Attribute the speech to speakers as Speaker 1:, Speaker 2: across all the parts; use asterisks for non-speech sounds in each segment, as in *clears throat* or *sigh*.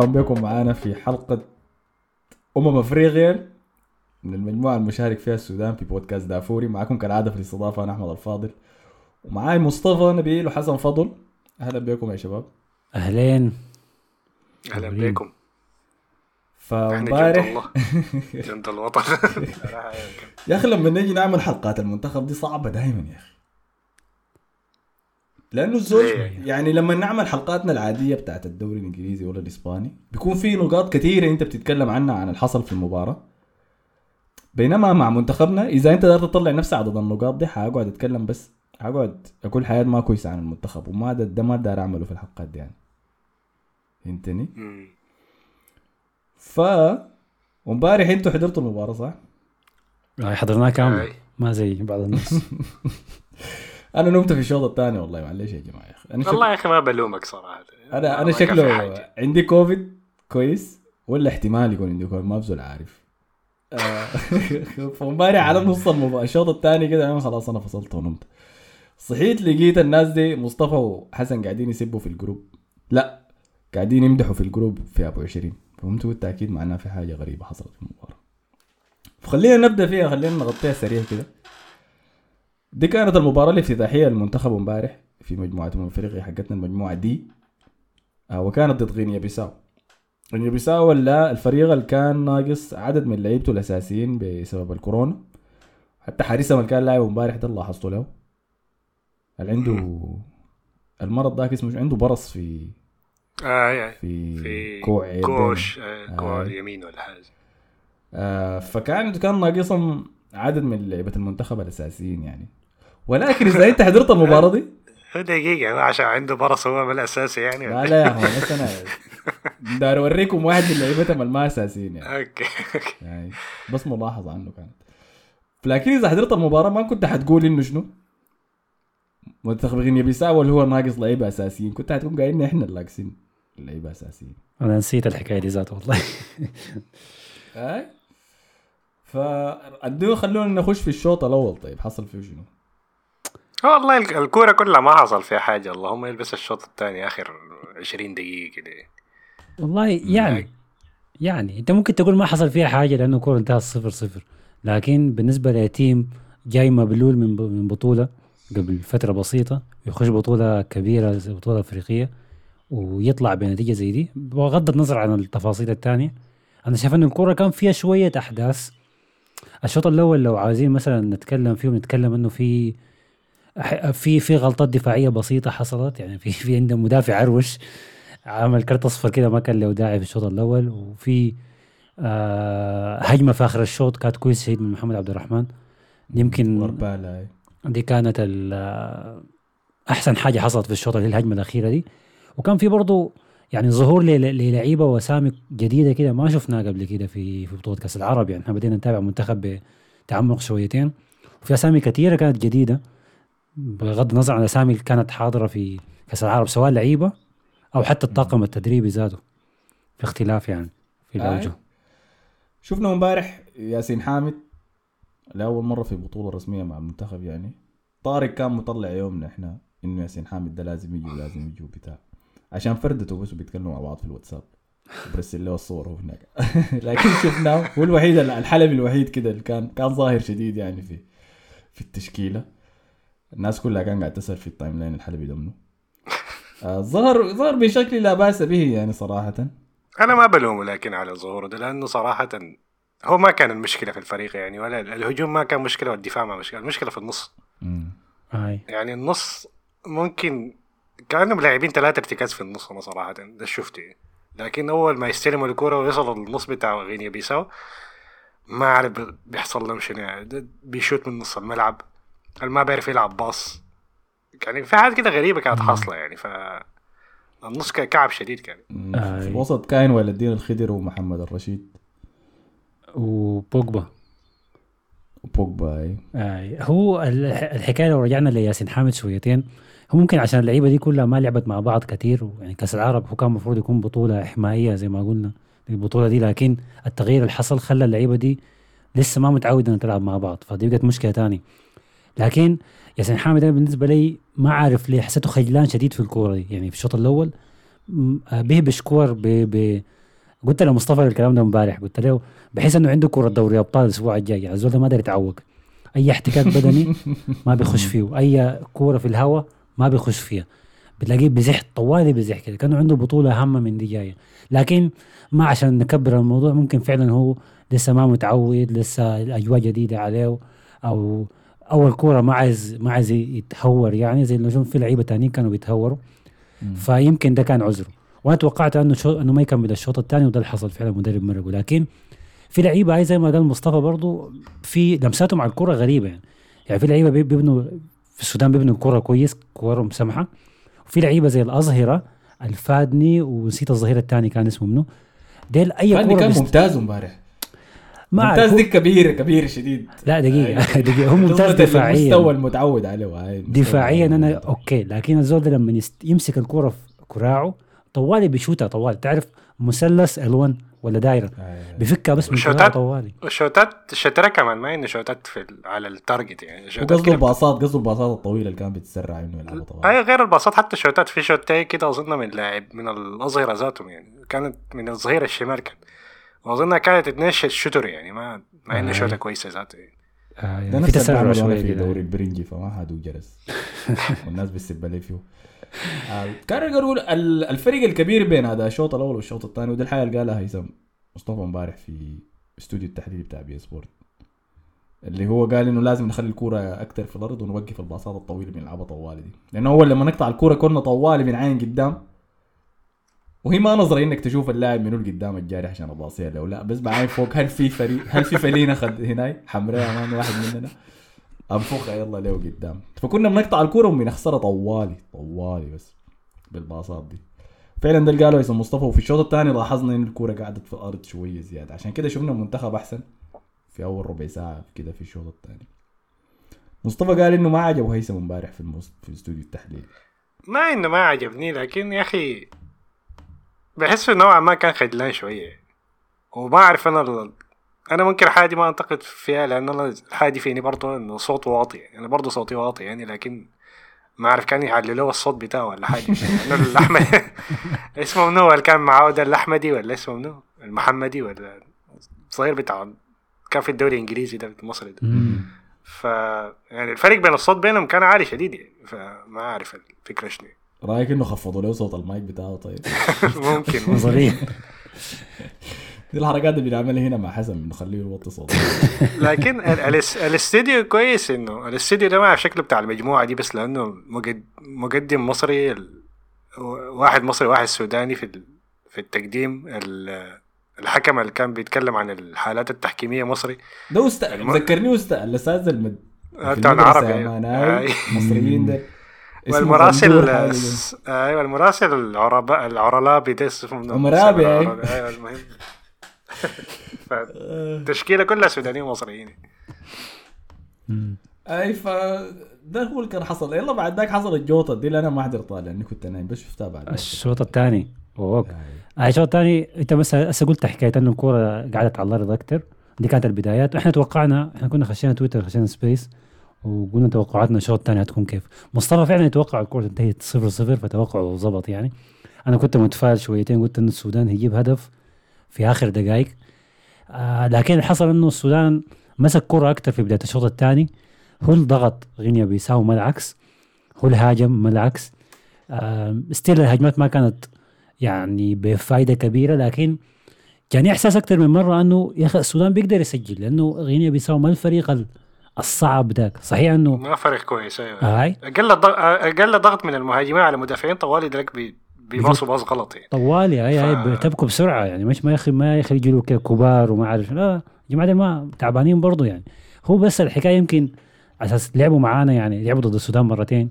Speaker 1: مرحبا بكم معانا في حلقة أمم أفريقيا من المجموعة المشارك فيها السودان في بودكاست دافوري. معكم كالعادة في الاستضافة أنا أحمد الفاضل. ومعاي مصطفى نبيل وحسن فضل. أهلا بكم يا شباب.
Speaker 2: أهلين.
Speaker 3: أهلا
Speaker 2: أهلين.
Speaker 3: بكم. إحنا
Speaker 1: فامبارح
Speaker 3: جند الوطن. *laughs*
Speaker 1: يا أخي لما نجي نعمل حلقات المنتخب دي صعبة دائما يا أخي. لأنه الزول؟ يعني لما نعمل حلقاتنا العادية بتاعت الدوري الإنجليزي ولا الإسباني بيكون في نقاط كثيرة أنت بتتكلم عنها عن الحصل في المباراة بينما مع منتخبنا إذا أنت قدرت تطلع نفس عدد النقاط دي حقعد أتكلم بس حقعد أقول حياة ما كويسة عن المنتخب وما ده, ده ما دار أعمله في الحلقات دي يعني فهمتني؟ ف وإمبارح أنتوا حضرتوا المباراة صح؟
Speaker 2: آه، حضرناه كامل. ما زي بعض الناس *laughs*
Speaker 1: أنا نمت في الشوط الثاني والله معلش يا جماعة يا أخي. أنا شك...
Speaker 3: والله يا أخي ما بلومك صراحة. أنا أنا
Speaker 1: شكله. عندي كوفيد كويس ولا احتمال يكون عندي كوفيد؟ ما بزول عارف. آه، *laughs* فامبارح على نص المباراة الشوط الثاني كده أنا خلاص أنا فصلت ونمت. صحيت لقيت الناس دي مصطفى وحسن قاعدين يسبوا في ال group. لا قاعدين يمدحوا في ال group في أبو 20 فهمت قلت أكيد معناها في حاجة غريبة حصلت في المباراة. فخلينا نبدأ فيها خلينا نغطيها سريع كده. دي كانت المباراة الافتتاحية للمنتخب امبارح في مجموعة أمم افريقيا حقتنا المجموعة دي آه وكانت ضد غينيا بيساو غينيا بيساو ولا الفريق اللي كان ناقص عدد من لعيبته الأساسيين بسبب الكورونا حتى حارسهم اللي كان لاعب امبارح ده لاحظته له اللي عنده المرض ذاك اسمه؟ عنده برص في
Speaker 3: آه يعني
Speaker 1: في,
Speaker 3: في
Speaker 1: كوع.
Speaker 3: كوش آه، كوع
Speaker 1: آه.
Speaker 3: اليمين ولا حاجة
Speaker 1: آه فكان كان ناقصهم عدد من لعيبة المنتخب الأساسيين يعني. ولكن إذا أنت حضرت المباراة دي *laughs*
Speaker 3: هو دقيقة ما عشان عنده برص هو من الأساسي يعني.
Speaker 1: لا لا يا اخوان بس أنا دار أوريكم واحد من لعيبتهم اللي ما أساسيين يعني.
Speaker 3: أوكي
Speaker 1: يعني بس ملاحظة عنه كانت. لكن إذا حضرت المباراة ما كنت حتقول إنه شنو؟ منتخب غينيا بيساو اللي هو ناقص لعيبة أساسيين. كنت حتكون قايلين إحنا اللي ناقصين لعيبة أساسيين.
Speaker 2: أنا نسيت الحكاية دي ذاته والله.
Speaker 1: اي فادوا خلونا نخش في الشوط الأول. طيب حصل فيه شنو؟
Speaker 3: والله ال- الكورة كلها ما حصل فيها حاجة. اللهم يلبس الشوط الثاني آخر 20 دقيقة كده.
Speaker 2: والله يعني يعني أنت ممكن تقول ما حصل فيها حاجة لأنه الكورة انتهت صفر صفر. لكن بالنسبة لتيم جاي مبلول من ب- من بطولة قبل فترة بسيطة يخش بطولة كبيرة زي بطولة أفريقية ويطلع بنتيجة زي دي. بغض النظر عن التفاصيل الثانية أنا شايف إن الكورة كان فيها شوية أحداث الشوط الأول لو عايزين مثلا نتكلم فيه ونتكلم إنه في في في غلطات دفاعية بسيطة حصلت يعني في في عندنا مدافع عروش عمل كرت أصفر كده ما كان له داعي في الشوط الأول وفي آه هجمة في آخر الشوط كانت كويس شديد من محمد عبد الرحمن يمكن
Speaker 1: أي.
Speaker 2: دي كانت آه، أحسن حاجة حصلت في الشوط اللي هي الهجمة الأخيرة دي وكان في برضه يعني ظهور للعيبة واسامي جديدة كده ما شفناها قبل كده في في بطوله كاس العرب يعني. إحنا بدينا نتابع منتخب بتعمق شويتين. وفي اسامي كثيره كانت جديدة. بغض النظر عن الاسامي اللي كانت حاضرة في كأس العرب سواء لعيبة أو حتى الطاقم التدريبي ذاته. في اختلاف يعني في
Speaker 1: آي.
Speaker 2: الأوجه.
Speaker 1: شفنا امبارح ياسين حامد لأول مرة في بطولة رسمية مع المنتخب يعني. طارق كان مطلع يومنا إحنا إنه ياسين حامد ده لازم يجي ولازم يجي وبتاع. عشان فردته بس بيتكلموا مع بعض في الواتساب. برسل له الصور هو هناك. *laughs* لكن شفناه هو الوحيد الحلبي الوحيد كده اللي كان كان ظاهر شديد يعني في في التشكيلة. الناس كلها كان قاعد تسأل في ال timeline الحلبي ده منو *laughs* آه، ظهر ظهر بشكل لا بأس به يعني صراحة.
Speaker 3: أنا ما بلومه لكن على ظهوره ده لأنه صراحة هو ما كان المشكلة في الفريق يعني ولا الهجوم ما كان مشكلة والدفاع ما مشكلة المشكلة في النص. يعني النص ممكن كانوا لاعبين ثلاثة ارتكاز في النص أنا صراحة ده شفته لكن أول ما يستلموا الكرة ويصلوا للنص بتاع غينيا بيساو ما عارف بيحصل لهم شنو. يعني ده بيشوت من نص الملعب ما بيعرف يلعب باص. يعني في حاجات كده غريبة كانت حاصلة يعني ف النص كان كعب شديد كان.
Speaker 2: آي.
Speaker 1: في الوسط كاين ولد الدين الخضر ومحمد الرشيد.
Speaker 2: وبوجبا.
Speaker 1: وبوجبا إي.
Speaker 2: آه. هو ال- الحكاية لو رجعنا لياسين حامد شويتين ممكن عشان اللعيبة دي كلها ما لعبت مع بعض كتير يعني كأس العرب هو كان المفروض يكون بطولة حمائيه زي ما قلنا البطولة دي لكن التغيير اللي حصل خلى اللعيبة دي لسه ما متعودة إنها تلعب مع بعض فدي بقت مشكلة تاني. لكن ياسين حامد أنا بالنسبة لي ما عارف ليه حسيته خجلان شديد في الكورة دي يعني في الشوط الأول آه، بيهبش كور ب... ب... قلت لمصطفى الكلام ده امبارح قلت له بحيث إنه عنده كره دوري أبطال الأسبوع الجاي يعني الزول ده ما قادر يتعوق. أي احتكاك بدني ما بيخش فيه اي كورة في الهواء ما بيخش فيها. بتلاقيه بزح طوالي بزح كده كأنه عنده بطولة هامة من دي جاية. لكن ما عشان نكبر الموضوع ممكن فعلا هو لسه ما متعود لسه الأجواء جديدة عليه أو اول كوره ما عايز ما عايز يتهور يعني زي النجوم في لعيبة تانيين كانوا بيتهوروا. فيمكن ده كان عذره. وأنا توقعت إنه شو إنه ما يكمل الشوط الثاني وده اللي حصل فعلا المدرب مرقه لكن في لعيبة زي ما قال مصطفى برضو في لمساتهم على الكره غريبة يعني. يعني في لعيبة بي- بيبنوا في السودان بيبنوا الكره كويس كورهم سمحه وفي لعيبة زي الاظهره الفادني ونسيت الظهير الثاني كان اسمه منو ديل
Speaker 1: أي
Speaker 2: كوره
Speaker 1: كان
Speaker 2: بيست-
Speaker 1: ممتاز امبارح.
Speaker 2: ما
Speaker 1: ممتاز. دي كبير كبير شديد.
Speaker 2: لا دقيقة. *laughs* دقيقة. هو ممتاز
Speaker 1: المستوى
Speaker 2: دفاعيا.
Speaker 1: المتعود عليه. المستوى
Speaker 2: دفاعيا
Speaker 1: أنا.
Speaker 2: okay. لكن الزول ده لما يمسك الكوره في كراعه طوالي بيشوتها طوالي تعرف مثلث L one؟ ولا دايرة؟
Speaker 1: هاي.
Speaker 2: بيفكها بس من
Speaker 3: وشوتات.
Speaker 2: طوالي.
Speaker 3: الشوتات الشترة كمان ما إنه شوتات في على ال target يعني. شوتات كده.
Speaker 1: الباصات قصده الباصات الطويلة اللي كان بتسرع إنه يلعبها
Speaker 3: أي غير الباصات حتى الشوتات. في شوتاي كده أظن من لاعب من الاظهره ذاتهم يعني. كانت من الظهير الشمال كان. واظنها كانت اتنين ش- شتر يعني. ما ما إنه
Speaker 2: آه.
Speaker 3: شوطه كويسة ذاته يعني.
Speaker 2: آه يعني في تسرع
Speaker 1: شوية في دوري البرنجي فما حدو جرس *laughs* والناس بتسب لي فيه. آه، كان أقول ال- الفرق الكبير بين هذا الشوط الأول والشوط الثاني ودي الحاجة اللي قالها هيثم مصطفى امبارح في استوديو التحليل بتاع beIN Sports اللي هو قال إنه لازم نخلي الكورة أكثر في الأرض ونوقف الباصات الطويلة بنلعبها طوالي دي. لأنه اول لما نقطع الكورة كنا طوالي بنعاين قدام وهي ما نظرة إنك تشوف اللاعب منو قدام الجاري عشان اباصيها له لا بس بعاين فوق هل في فريق هل في فنيلة خد هناي؟ حمراء أمام واحد مننا. انفخها يلا له قدام فكنا بنقطع الكورة وبنخسرها طوالي طوالي بس بالباصات دي. فعلا ده اللي قاله اسم مصطفى. وفي الشوط الثاني لاحظنا إن الكورة قعدت في الأرض شوية زيادة. عشان كده شفنا المنتخب أحسن في أول ربع ساعة كده في الشوط الثاني. مصطفى قال إنه ما عجبه هيثم امبارح في المس... في استوديو التحليل.
Speaker 3: ما إنه ما عجبني لكن يا أخي بحس نوعا ما كان خجلان شوية. وما أعرف أنا. أنا ممكن حاجة ما انتقد فيها لأن أنا الحاجة فيني برضه انه صوته واطي. أنا برضه صوتي واطي يعني لكن ما أعرف كان يعللوا الصوت بتاعه ولا حاجة. *laughs* لأنه الاحمد *laughs* اسمه منو؟ اللي كان معاه ده الاحمدي ولا اسمه منو؟ المحمدي ولا الصغير بتاع كان في الدوري الإنجليزي ده المصري ده. ف يعني الفرق بين الصوت بينهم كان عالي شديد يعني فما أعرف الفكرة شنو.
Speaker 1: رأيك إنه خفضوا له صوت المايك بتاعه طيب؟ *laughs*
Speaker 3: ممكن
Speaker 2: نظريا
Speaker 1: دي الحركات اللي بنعملها هنا مع حسن بنخليه يوطي صوته. *laughs*
Speaker 3: لكن ال- الاس- الاستديو كويس إنه الاستديو ده ما أعرف شكله بتاع المجموعة دي بس لأنه مقد- مقدم مصري واحد مصري واحد سوداني في في التقديم. ال- الحكم اللي كان بيتكلم عن الحالات التحكيمية مصري.
Speaker 1: ده أست...
Speaker 3: الم-
Speaker 1: ذكرني أست... الاساتذه المد...
Speaker 3: آه، بتاع العربي، أي.
Speaker 1: المصريين ده. *laughs*
Speaker 3: والمراسل أيوه المراسل العرباء العرلابي ده اسمه؟
Speaker 1: عمرابي،.
Speaker 3: أيوه المهم. *laughs* فالتشكيله كلها سودانيين ومصريين.
Speaker 1: أي ف ده هو اللي كان حصل. يلا بعد ذاك حصل الجوطة دي اللي أنا ما حضرتها لأني كنت نايم. بس شفتها بعد.
Speaker 2: الشوط الثاني. أوك. الشوط الثاني أنت بس هسه قلت حكاية إنه الكورة قعدت على الأرض أكثر دي كانت البدايات. إحنا توقعنا إحنا كنا خشينا تويتر خشينا سبيس وقلنا توقعاتنا الشوط الثاني هتكون كيف. مصطفى فعلا يتوقع الكورة تنتهي 0 0 فتوقعه ظبط يعني. أنا كنت متفائل شويتين قلت انه السودان هيجيب هدف. في آخر دقائق. آه لكن اللي حصل إنه السودان مسك كرة أكثر في بداية الشوط الثاني. هو اللي ضغط غينيا بيساو ما العكس هو اللي هاجم ما العكس آه ستيل الهجمات ما كانت يعني بفائده كبيرة لكن جاني إحساس أكثر من مرة إنه يا أخي السودان بيقدر يسجل لأنه غينيا بيساو ما الفريق ال- الصعب ذاك. صحيح إنه
Speaker 3: ما فريق كويس أيوه.
Speaker 2: هاي.
Speaker 3: أقل ضغط أقل ضغط من المهاجمين على المدافعين طوالي دلك بي بيباصوا باص غلط يعني.
Speaker 2: طوالي هاي هاي
Speaker 3: ف-
Speaker 2: بيرتبكوا بسرعة يعني. مش ما يا أخي ما يا أخي يجوا كبار وما عارف لا جماعة ما تعبانين برضه يعني. هو بس الحكاية يمكن أساس لعبوا معانا يعني. لعبوا ضد السودان مرتين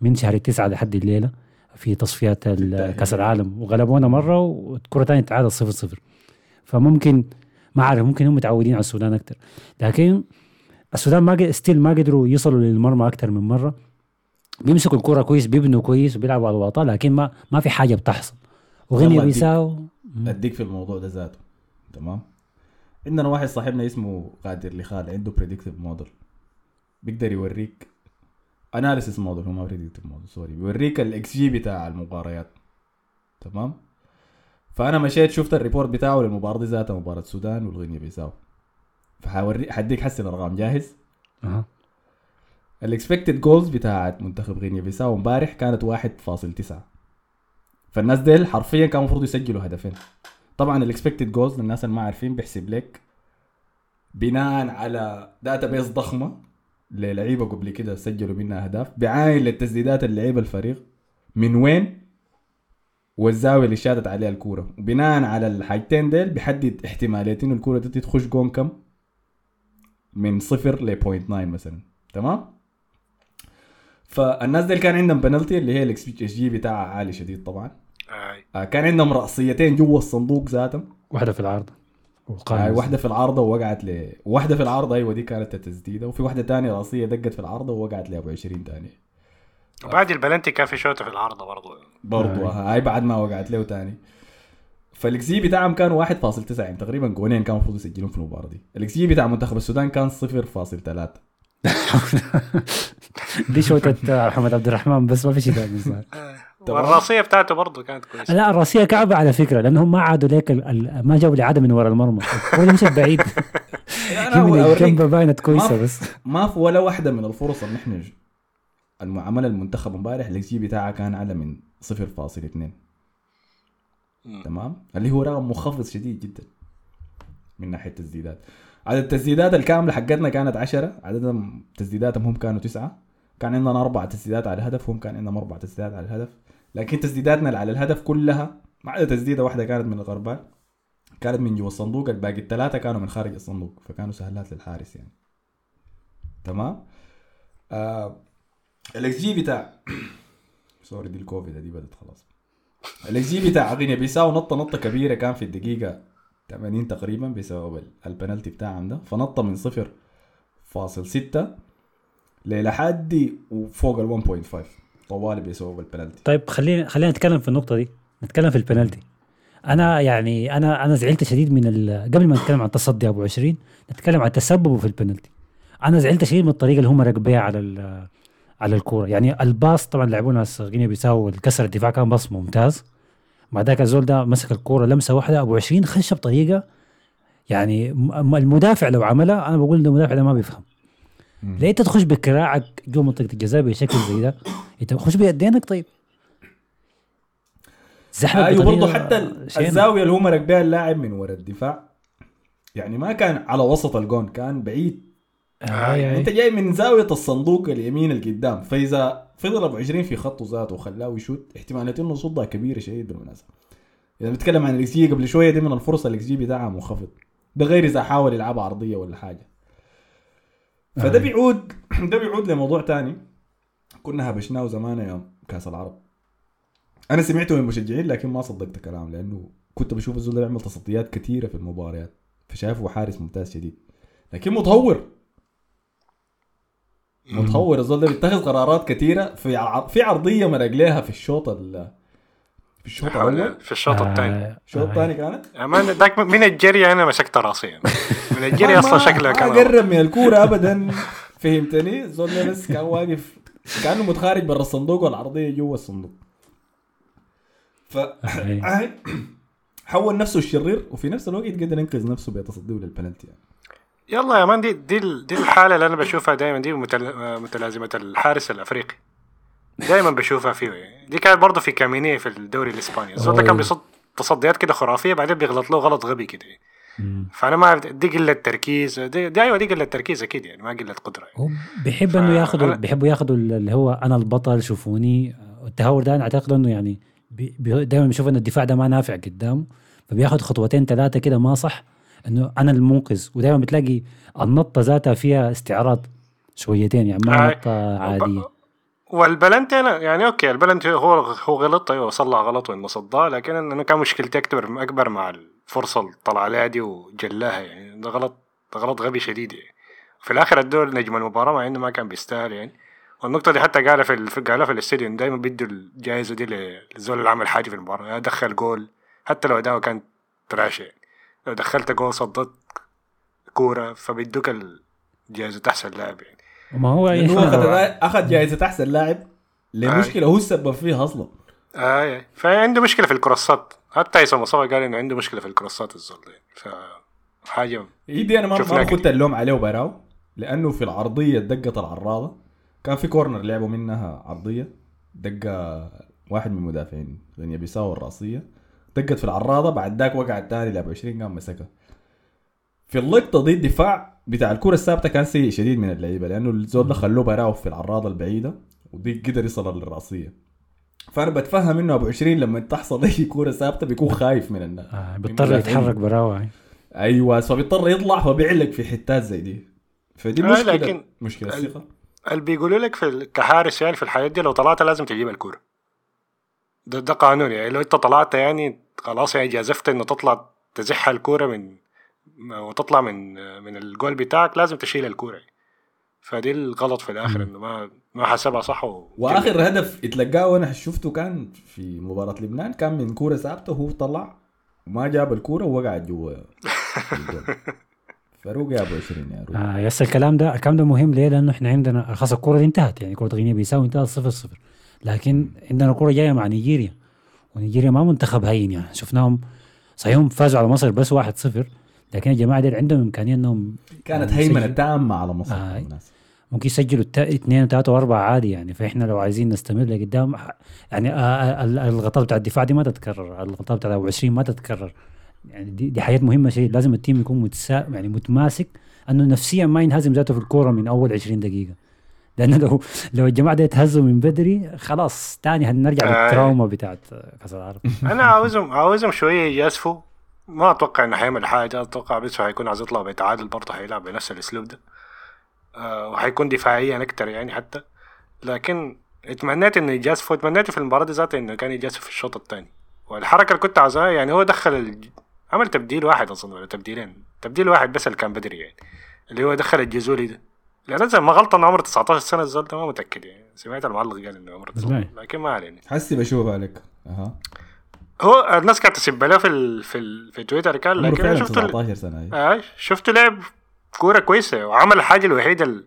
Speaker 2: من شهر التسعة لحد الليلة في تصفيات
Speaker 1: التأهيل.
Speaker 2: كأس العالم. وغلبونا مرة والكره ثانية تعادل 0 0 فممكن ما عارف ممكن هم متعودين على السودان أكثر لكن السودان ما still ما قدروا يصلوا للمرمى أكثر من مرة. بيمسكوا الكرة كويس بيبنوا كويس وبيلعبوا على الواطه لكن ما ما في حاجة بتحصل. وغينيا
Speaker 1: أديك.
Speaker 2: بيساو.
Speaker 1: أديك في الموضوع ده ذاته. تمام؟ عندنا واحد صاحبنا اسمه قادر لخال عنده predictive model بيقدر يوريك analysis model هو ما predictive model sorry بيوريك الاكس جي بتاع المباريات. تمام؟ فأنا مشيت شفت ال report بتاعه للمباراة دي ذاتها مباراة السودان والغينيا بيساو. فحوريك حديك هسع الأرقام جاهز؟
Speaker 2: أها.
Speaker 1: ال expected goals بتاعت منتخب غينيا بيساو امبارح كانت 1.9 فالناس ديل حرفيا كان المفروض يسجلوا هدفين. طبعا ال expected goals للناس اللي ما عارفين بيحسب لك بناء على database ضخمة للعيبة قبل كده سجلوا منها أهداف بيعاين للتسديدات اللعيبة الفريق. من وين؟ والزاوية اللي شاتت عليها الكورة. وبناء على الحاجتين ديل بيحدد احتماليه انه الكورة دي تخش جون كم؟ من صفر ل 0.9 مثلا. تمام؟ فالناس ديل كان عندهم بنالتي اللي هي الإكس جي بتاعها عالي شديد طبعا. آه، كان عندهم رأسيتين جوا الصندوق ذاتهم.
Speaker 2: واحدة في العرض
Speaker 1: آه واحدة في العارضة ووقعت ل واحدة في العارضة أيوه دي كانت التسديدة. وفي واحدة تانية رأسية دقت في العارضة ووقعت ل أبو 20 تاني
Speaker 3: وبعد البلنتي كان في شوطة في العارضة برضه
Speaker 1: برضو آه. هاي بعد ما وقعت له تاني. فالإكس جي بتاعهم كان 1.9 يعني تقريبا جونين كانوا المفروض يسجلون في المباراة دي. الإكس جي بتاع منتخب السودان كان 0.3
Speaker 2: دي شوطه محمد عبد الرحمن بس ما في شيء ثاني صار. *laughs*
Speaker 1: تمام.
Speaker 3: والراسيه بتاعته برضه كانت كويسة.
Speaker 2: لا الراسيه كعبة على فكرة لأنهم ما عادوا ليك ما جابوا الاعاده من ورا المرمى. هو اللي مشى بعيد. *laughs* *laughs* الجنب باينت كويسة
Speaker 1: ما-
Speaker 2: بس.
Speaker 1: ما في ولا واحدة من الفرص اللي نحن العملها المنتخب امبارح الاكس جي بتاعها كان أعلى من 0.2
Speaker 3: مم.
Speaker 1: تمام؟ اللي هو رقم منخفض شديد جدا من ناحية التسديدات. عدد التسديدات الكاملة حقتنا كانت 10 عددهم تسديداتهم هم كانوا تسعة. كان عندنا أربع تسديدات على الهدف هم كان عندهم أربع تسديدات على الهدف. لكن تسديداتنا على الهدف كلها ما عدا تسديدة واحدة كانت من الغربال كانت من جوا الصندوق. الباقي الثلاثة كانوا من خارج الصندوق فكانوا سهلات للحارس يعني. تمام؟ آه الاكس جي بتاع *coughs* sorry دي الكوفيد دي بدت خلاص. الاكس جي بتاع غينيا بيساو نطة نطة كبيرة كان في الدقيقة 80 تقريبا بسبب ال- البنالتي بتاعهم ده. فنط من 0.6 لحد وفوق ال 1.5 طوالي بسبب البنالتي.
Speaker 2: طيب خلينا خلينا نتكلم في النقطة دي. نتكلم في البنالتي. أنا يعني أنا أنا زعلت شديد من ال- قبل ما نتكلم عن تصدي أبو 20 نتكلم عن تسببه في البنالتي. أنا زعلت شديد من الطريقة اللي هم ركبوا بيها على ال- على الكورة. يعني الباص طبعا لعبوا ناس غينيا بيساو كسر الدفاع كان باص ممتاز. بعد ذاك الزول ده مسك الكورة لمسة واحدة أبو 20 خش بطريقه يعني المدافع لو عملها أنا بقول ده المدافع ده ما بيفهم. ليه أنت تخش بكراعك جوا منطقة الجزاء بشكل زي ده؟ أنت خش بيدينك طيب. زحمة
Speaker 1: أيوه برضه حتى. الزاوية اللي هو مرق بها اللاعب من ورا الدفاع يعني ما كان على وسط الجون كان بعيد.
Speaker 2: آه
Speaker 1: يعني انت
Speaker 2: يعني
Speaker 1: جاي من زاوية الصندوق اليمين القدام فإذا فضل أبو 20 في خطه ذاته وخلاه يشوت احتمالية إنه يصدها كبيره شديد بالمناسبة. إذا بنتكلم عن الإكس جي قبل شوية دي من الفرص الإكس جي بتاعها منخفض ده غير إذا حاول يلعبها عرضية ولا حاجة. فده
Speaker 2: آه.
Speaker 1: بيعود *clears throat* ده بيعود لموضوع تاني كنا هبشناه زمان يوم كأس العرب. أنا سمعته من مشجعين لكن ما صدقت كلام لأنه كنت بشوف الزول بيعمل تصديات كثيرة في المباريات فشايفه حارس ممتاز شديد لكن متهور. متهور الزول ده بيتخذ قرارات كثيره في ع- في عرضية مرق لها في الشوط ال- في الشوط الأول
Speaker 3: في الشوط الثاني
Speaker 2: آه،
Speaker 1: الشوط
Speaker 2: آه.
Speaker 1: الثاني كانت
Speaker 3: أمان ذاك من الجري أنا مسكت راسي يعني. *laughs* من الجري أصلا شكله
Speaker 1: ما
Speaker 3: كان
Speaker 1: قرب من الكورة ابدا فهمتني الزول ده بس كان واقف كأنه متخارج برا الصندوق والعرضية جوا الصندوق ف
Speaker 2: آه. *clears throat*
Speaker 1: حول نفسه الشرير وفي نفس الوقت قدر ينقذ نفسه بتصديه للبنالتي يعني.
Speaker 3: يلا يا مان دي دي, دي الحالة اللي أنا بشوفها دائما دي متل... متلازمة الحارس الأفريقي دائما بشوفها فيه يعني. دي كانت برضه في كامينيه في الدوري الإسباني الزول ده كان. بيصد تصديات كده خرافية بعدين بيغلط له غلط غبي كده. فأنا ما اعرف دي قلة تركيز دي, دي أيوه دي قلة تركيز أكيد يعني ما قلة قدرة يعني.
Speaker 2: هو بيحب
Speaker 3: ف-
Speaker 2: انه ياخذوا بيحبوا ياخذوا اللي هو أنا البطل شوفوني التهور ده أنا أعتقد إنه يعني دائما بيشوف إن الدفاع ده ما نافع قدامه فبياخذ خطوتين ثلاثة كده ما صح إنه أنا المنقذ. ودائما بتلاقي النطة ذاتها فيها استعراض شويتين يعني ما
Speaker 3: آي.
Speaker 2: نطة عادية.
Speaker 3: والبلنتي أنا يعني okay ال penalty هو هو غلط أيوه صلح غلط وإنه صداه لكن إنه كان مشكلتي أكبر أكبر مع الفرصة اللي طلع عليها دي وخلاها يعني ده غلط ده غلط غبي شديد يعني. في الآخر ادوه نجم المباراة مع إنه ما كان بيستاهل يعني. والنقطة دي حتى قالها في ال- قالها في الاستديو دايما بيدوا الجائزة دي للزول اللي عمل حاجة في المباراة دخل جول حتى لو أداؤه كان تراش يعني لو دخلت جول صدت كورة فبيدوك الجائزة أحسن لاعب يعني.
Speaker 2: ما هو
Speaker 1: لأنه هو اخذ *laughs* أخذ جائزه أحسن لاعب لمشكلة هو السبب فيها أصلا.
Speaker 3: آه فعنده مشكلة في الكروسات. حتى هيثم مصطفى قال إنه عنده مشكلة في الكروسات الزول ده ف حاجة
Speaker 1: هي دي أنا ما. كنت اللوم عليه براو لأنه في العرضية دقت العراضه كان في كورنر لعبوا منها عرضية دقة واحد من المدافعين غينيا بيساو الرأسية. دقت في العراضة بعد ذاك وقع الثاني لعب 20 قام مسكها في اللقطة دي الدفاع بتاع الكرة الثابتة كان سيء شديد من اللعيبة لأنه الزول ده خلوه براو في العراضة البعيدة ودي قدر يصل للرأسية. فأنا بتفهم إنه أبو 20 لما تحصل أي كوره ثابتة بيكون خايف من الناس
Speaker 2: آه بيضطر يتحرك براوة.
Speaker 1: أيوه فبيضطر يطلع فبيعلق في حتات زي دي. فدي
Speaker 3: آه،
Speaker 1: مشكلة
Speaker 3: لكن
Speaker 1: مشكلة
Speaker 3: ال-
Speaker 1: الثقة.
Speaker 3: اللي بيقولوا لك في كحارس يعني في الحياة دي لو طلعت لازم تجيب الكورة ده ده قانون يعني لو انت طلعت يعني خلاص يعني جازفت انه تطلع تزح الكورة من وتطلع من من الجول بتاعك لازم تشيل الكورة يعني. فدي الغلط في الآخر إنه ما ما حسبها صح و...
Speaker 1: وآخر هدف اتلقاه وأنا شفته كان في مباراة لبنان كان من كورة ثابتة وهو طلع وما جاب الكورة ووقعت جوا الجول. *laughs* فاروق يا أبو 20 يا روق
Speaker 2: آه يس الكلام ده الكلام ده مهم ليه؟ لأنه إحنا عندنا خلاص الكورة دي انتهت يعني كورة غينيا بيساو انتهت 0 0 لكن عندنا كوره جاية مع نيجيريا ونيجيريا ما منتخب هين يعني. شفناهم صحيح هم فازوا على مصر بس 1 0 لكن الجماعه دي عندهم إمكانية إنهم
Speaker 1: كانت
Speaker 2: يسجل-
Speaker 1: تامة على مصر.
Speaker 2: آه.
Speaker 1: الناس.
Speaker 2: ممكن يسجلوا اثنين وثلاثه وأربعة عادي يعني. فإحنا لو عايزين نستمر لقدام يعني آه، آه، ال- الغلطات بتاع الدفاع دي ما تتكرر. الغلطات بتاع ابو 20 ما تتكرر. يعني دي, دي حاجات مهمة شيء. لازم التيم يكون متسا يعني متماسك إنه نفسيا ما ينهزم ذاته في الكورة من أول 20 دقيقة. لأنه لو لو الجماعة دي يتهزوا من بدري خلاص تاني هنرجع
Speaker 3: آه.
Speaker 2: للتراوما بتاعت كأس العالم. *laughs*
Speaker 3: أنا عاوزهم عاوزهم شوية يجازفوا ما أتوقع إنه حيعمل حاجة. أتوقع بس حيكون عايز يطلع بتعادل برضه حيلعب بنفس الأسلوب ده. آه وحيكون دفاعيا أكتر يعني حتى. لكن اتمنيت إنه يجازفوا. اتمنيت في المباراة دي ذاتها إنه كان يجازف في الشوط الثاني والحركة اللي كنت عاوزها يعني هو دخل الج... عمل تبديل واحد أظن ولا تبديلين؟ تبديل واحد بس اللي كان بدري يعني. اللي هو دخل الجزولي ده. لأن زي ما غلط انه عمره 19 سنة الزول ده ما متأكد يعني. سمعت المعلق قال إنه عمره 19 لكن ما علينا.
Speaker 1: حسي بشوف عليك. أها.
Speaker 3: هو الناس كانت تسب له في ال في ال في تويتر كان لكن
Speaker 1: أنا
Speaker 3: شفته
Speaker 1: 19 سنة.
Speaker 3: آه شفته لعب كورة كويسة وعمل الحاجة الوحيدة ال-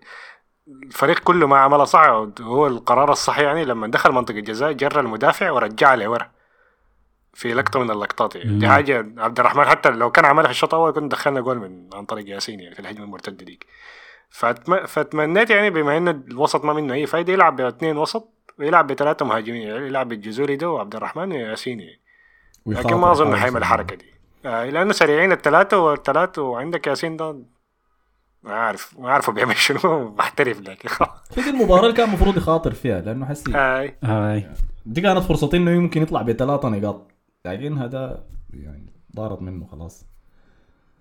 Speaker 3: الفريق كله ما عملها صح هو القرار الصح يعني لما دخل منطقة الجزاء جرى المدافع ورجعه لورا في لقطة من اللقطات يعني. دي. حاجة عبد الرحمن حتى لو كان عملها في الشوط الأول كنا دخلنا جول من عن طريق ياسين يعني في الهجمة المرتدة ديك. فأتم... فأتمنيت يعني بما إن الوسط ما منه أي فايدة يلعب باثنين وسط ويلعب بثلاثة مهاجمين يعني يلعب بالجزوري ده وعبد الرحمن وياسين يعني.
Speaker 1: ويخاطر
Speaker 3: لكن ما
Speaker 1: أظن
Speaker 3: حيعمل. الحركة دي. آه لأنه سريعين الثلاثة والثلاثة وعندك ياسين ده ما عارف ما عارف هو بيعمل شنو *laughs* محترف لكن
Speaker 1: في دي المباراة اللي كان المفروض يخاطر فيها لأنه حسي
Speaker 3: هاي.
Speaker 2: هاي.
Speaker 1: دي كانت فرصتي إنه يمكن يطلع بثلاثة نقاط. لكن هذا يعني ضارت منه خلاص.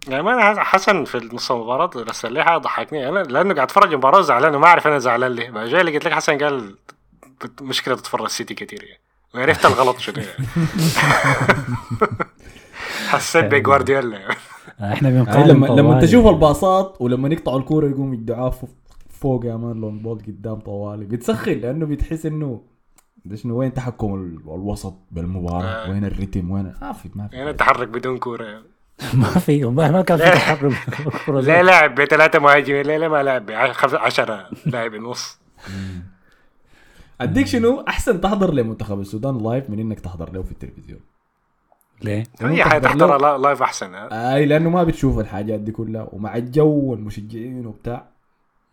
Speaker 3: يعني ما أنا حسن في نص المباراه رسل لي حاجة ضحكني. أنا لأنه قاعد اتفرج المباراه زعلان وما أعرف أنا زعلان ليه. بقى جاي لقيت لك حسن قال مشكلة تتفرج السيتي كتير يعني. وعرفت الغلط شنو يعني. *laughs* حسيت بجوارديولا يعني.
Speaker 2: آه،
Speaker 1: إحنا
Speaker 2: بنقارن
Speaker 1: لما لما. تشوف الباصات ولما يقطعوا الكورة يقوم يدعوا فوق يا مان لون بول قدام طوالي. بتسخن لأنه بتحس إنه ده شنو وين تحكم ال- الوسط بالمباراة؟
Speaker 3: آه.
Speaker 1: وين الريتم؟ وين؟ ما في ما في.
Speaker 3: يعني تحرك بدون كورة يعني. *laughs*
Speaker 2: ما في والله ما كان في تحرك الكرة
Speaker 3: ليه لاعب بثلاثة مهاجمين ليه ليه ما لاعب بعشرة لاعب نص.
Speaker 1: أديك شنو؟ أحسن تحضر لمنتخب السودان live من إنك تحضر له في التلفزيون.
Speaker 2: ليه؟
Speaker 3: هي
Speaker 1: حاجة
Speaker 3: تحضرها لا- live أحسن ها؟
Speaker 1: أي لأنه ما بتشوف الحاجات دي كلها ومع الجو والمشجعين وبتاع.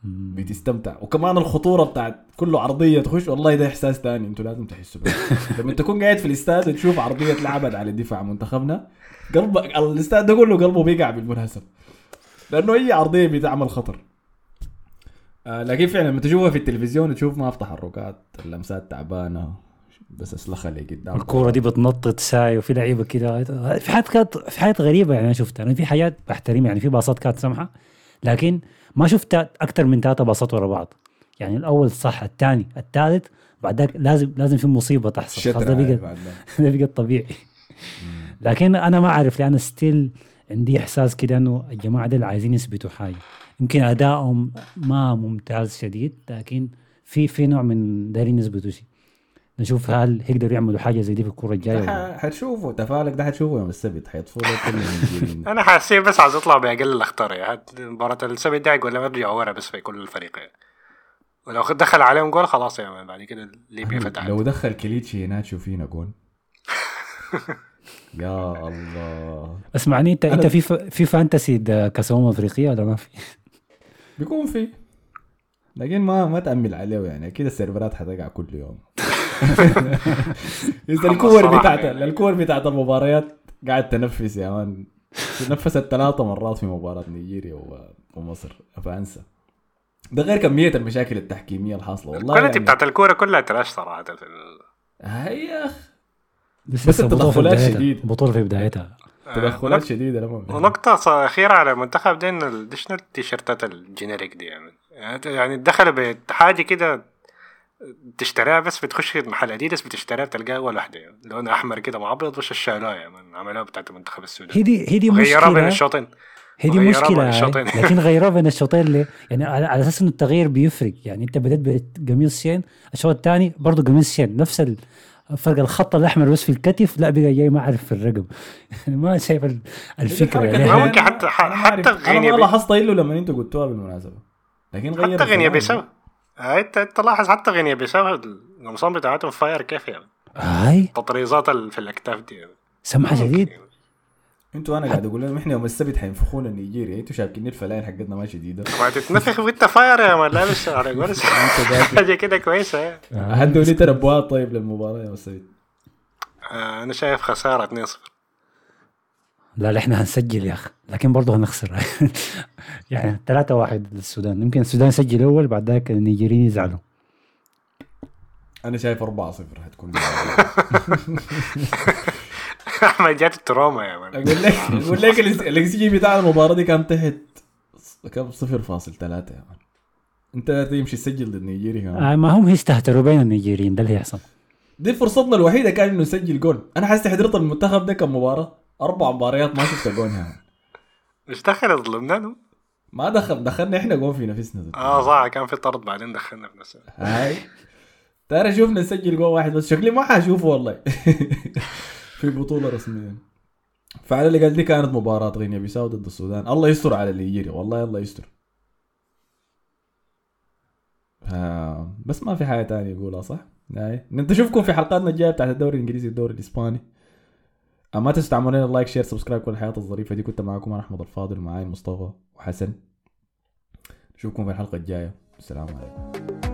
Speaker 1: بتستمتع. وكمان الخطورة بتاعت كله عرضية تخش والله ده إحساس ثاني أنتوا لازم تحسوا به لما تكون قاعد في الاستاد وتشوف عرضية لعبت على دفاع منتخبنا قلبك الاستاد ده كله قلبه بيقع بالمناسبه لأنه أي عرضية بتعمل خطر. آه لكن فعلا لما تشوفها في التلفزيون تشوف ما في تحركات اللمسات تعبانة بس أسلخها اللي قدام.
Speaker 2: الكورة دي بتنطط ساي وفي لعيبة كده. في حاجات كانت في حاجات غريبة يعني أنا شفتها. أنا في حاجات بحترمها يعني في باصات كانت سمحة لكن ما شفت أكثر من ثلاثة باصات ورا بعض. يعني الأول صح الثاني الثالث بعد ذاك لازم لازم في مصيبة تحصل. خلاص ده بقى *laughs*
Speaker 1: ده.
Speaker 2: بقى طبيعي لكن أنا ما أعرف لأن ستيل عندي إحساس كده إنه الجماعة دول عايزين يثبتوا حاجة. يمكن أدائهم ما ممتاز شديد لكن في في نوع من دايرين يثبتوا شيء. نشوف هل هيقدروا يعملوا حاجة زي دي في الكورة الجاية ولا لا.
Speaker 1: ده ح- حتشوفوا تفالك ده حتشوفه يوم السبت حيطفوا له كل المنجيلين. *laughs*
Speaker 3: أنا حاسين بس عايز اطلع بأقل الأخطار يعني مباراة السبت ده ولا ما ارجع ورا بس في كل الفريق يعني. ولو دخل عليهم جول خلاص يا مان بعد كده ليبيا فتحت
Speaker 1: لو دخل كليتشي هناك فينا جول *laughs* يا الله
Speaker 2: اسمعني انت انت في ف... في fantasy ده كاس امم افريقيا ولا ما في؟
Speaker 1: بيكون في لكن ما ما تأمل عليه يعني أكيد ال server ات حتقع كل يوم *laughs* إذا الكور بتاعت. الكور بتاعت المباريات قاعد تنفّس يا man. تنفست ثلاثة مرات في مباراة نيجيريا ومصر فأنسى. ده غير كمية المشاكل التحكيمية الحاصلة والله
Speaker 3: ال quality
Speaker 1: يعني
Speaker 3: بتاعت الكورة كلها تراش صراحة. في ال...
Speaker 1: هي
Speaker 2: بس,
Speaker 1: بس التدخلات
Speaker 2: بدايتها.
Speaker 1: شديد.
Speaker 2: البطولة في بدايتها.
Speaker 1: تدخلات شديدة لما
Speaker 3: ونقطة أخيرة على المنتخب دي إن ال- دي شنو التيشيرتات الجينيريك دي يعني؟ يعني دخلوا بحاجة كده تشتريها بس بتخش محل اديداس بتشتريها بتلقاها اول واحدة يعني لون أحمر كده مع ابيض وش الشالوها يعني عملوها بتاعت المنتخب السوداني
Speaker 2: هي دي هي دي
Speaker 3: غيرها بين
Speaker 2: مشكلة
Speaker 3: الشوطين
Speaker 2: هي دي
Speaker 3: وغيرها بين
Speaker 2: مشكلة. هاي. لكن غيروها بين الشوطين ليه؟ يعني على, أساس انه التغيير بيفرق يعني أنت بدأت بقميص شين الشوط الثاني برضه قميص شين نفس ال- فرق الخط الأحمر بس في الكتف لا بقى جاي ما أعرف في الرقم يعني *laughs* ما شايف ال-
Speaker 1: الفكرة
Speaker 2: يعني
Speaker 3: ما
Speaker 1: أنا-
Speaker 3: ممكن حتى- حتى. غينيا
Speaker 1: أنا ما
Speaker 3: بي-
Speaker 1: لاحظت الا لما أنتوا قلتوها بالمناسبة لكن غير
Speaker 3: حتى غينيا. بيساو انت انت لاحظ حتى غينيا بيساو القمصان بتاعتهم fire كيف يعني.
Speaker 2: هاي؟
Speaker 3: التطريزات ال- في الأكتاف دي يعني.
Speaker 2: سمحة شديد
Speaker 1: أنتوا أنا قاعد أقول لهم إحنا يوم السبت حينفخونا نيجيريا أنتوا شاكين الفنلات حقتنا ما شديده
Speaker 3: ما تتنفخ وانت fire يا man. لابس على *laughs* *laughs* حاجة كده كويسة يعني.
Speaker 1: أدوا لي توقعات طيب للمباراة يوم السبت
Speaker 3: آه، أنا شايف خسارة 2-0
Speaker 2: لا لا إحنا هنسجل يا أخي. لكن برضه هنخسر. *laughs* يعني 3 واحد للسودان. يمكن السودان يسجل أول بعد ذاك النيجيريين يزعلوا.
Speaker 1: أنا شايف 4 0 حتكون
Speaker 3: احمد جات التروما يا مان
Speaker 1: أقول لك أقول لك الاكس جي بتاع المباراة دي كان تحت كم؟ 0.3 يا مان أنت تمشي تسجل ضد نيجيريا كمان
Speaker 2: آه ما هم يستهتروا بين النيجيريين ده اللي يحصل.
Speaker 1: دي فرصتنا الوحيدة كان إنه نسجل جول. أنا حاسس حضرت المنتخب ده كم مباراه أربع مباريات ما شفت مان
Speaker 3: مش دخل ظلمنا
Speaker 1: ما دخل دخلنا إحنا جول في نفسنا.
Speaker 3: آه صح كان في طرد بعدين دخلنا في نفسه
Speaker 1: هاي. ترى شوفنا نسجل جول واحد بس. شكلي ما حاشوفه والله. *laughs* في بطولة رسميا فعلى اللي قال دي كانت مباراة غينيا بيساو ضد السودان. الله يستر على اللي يجري. والله الله يستر. آه بس ما في حاجة تانية يقولها صح؟ هاي. نشوفكم في حلقاتنا الجاية بتاعت الدوري الإنجليزي والدوري الإسباني. ما تنسوا تعملوا لنا like share subscribe كل الحياة الظريفة دي. كنت معكم أنا أحمد الفاضل ومعاي مصطفى وحسن. نشوفكم في الحلقة الجاية. السلام عليكم.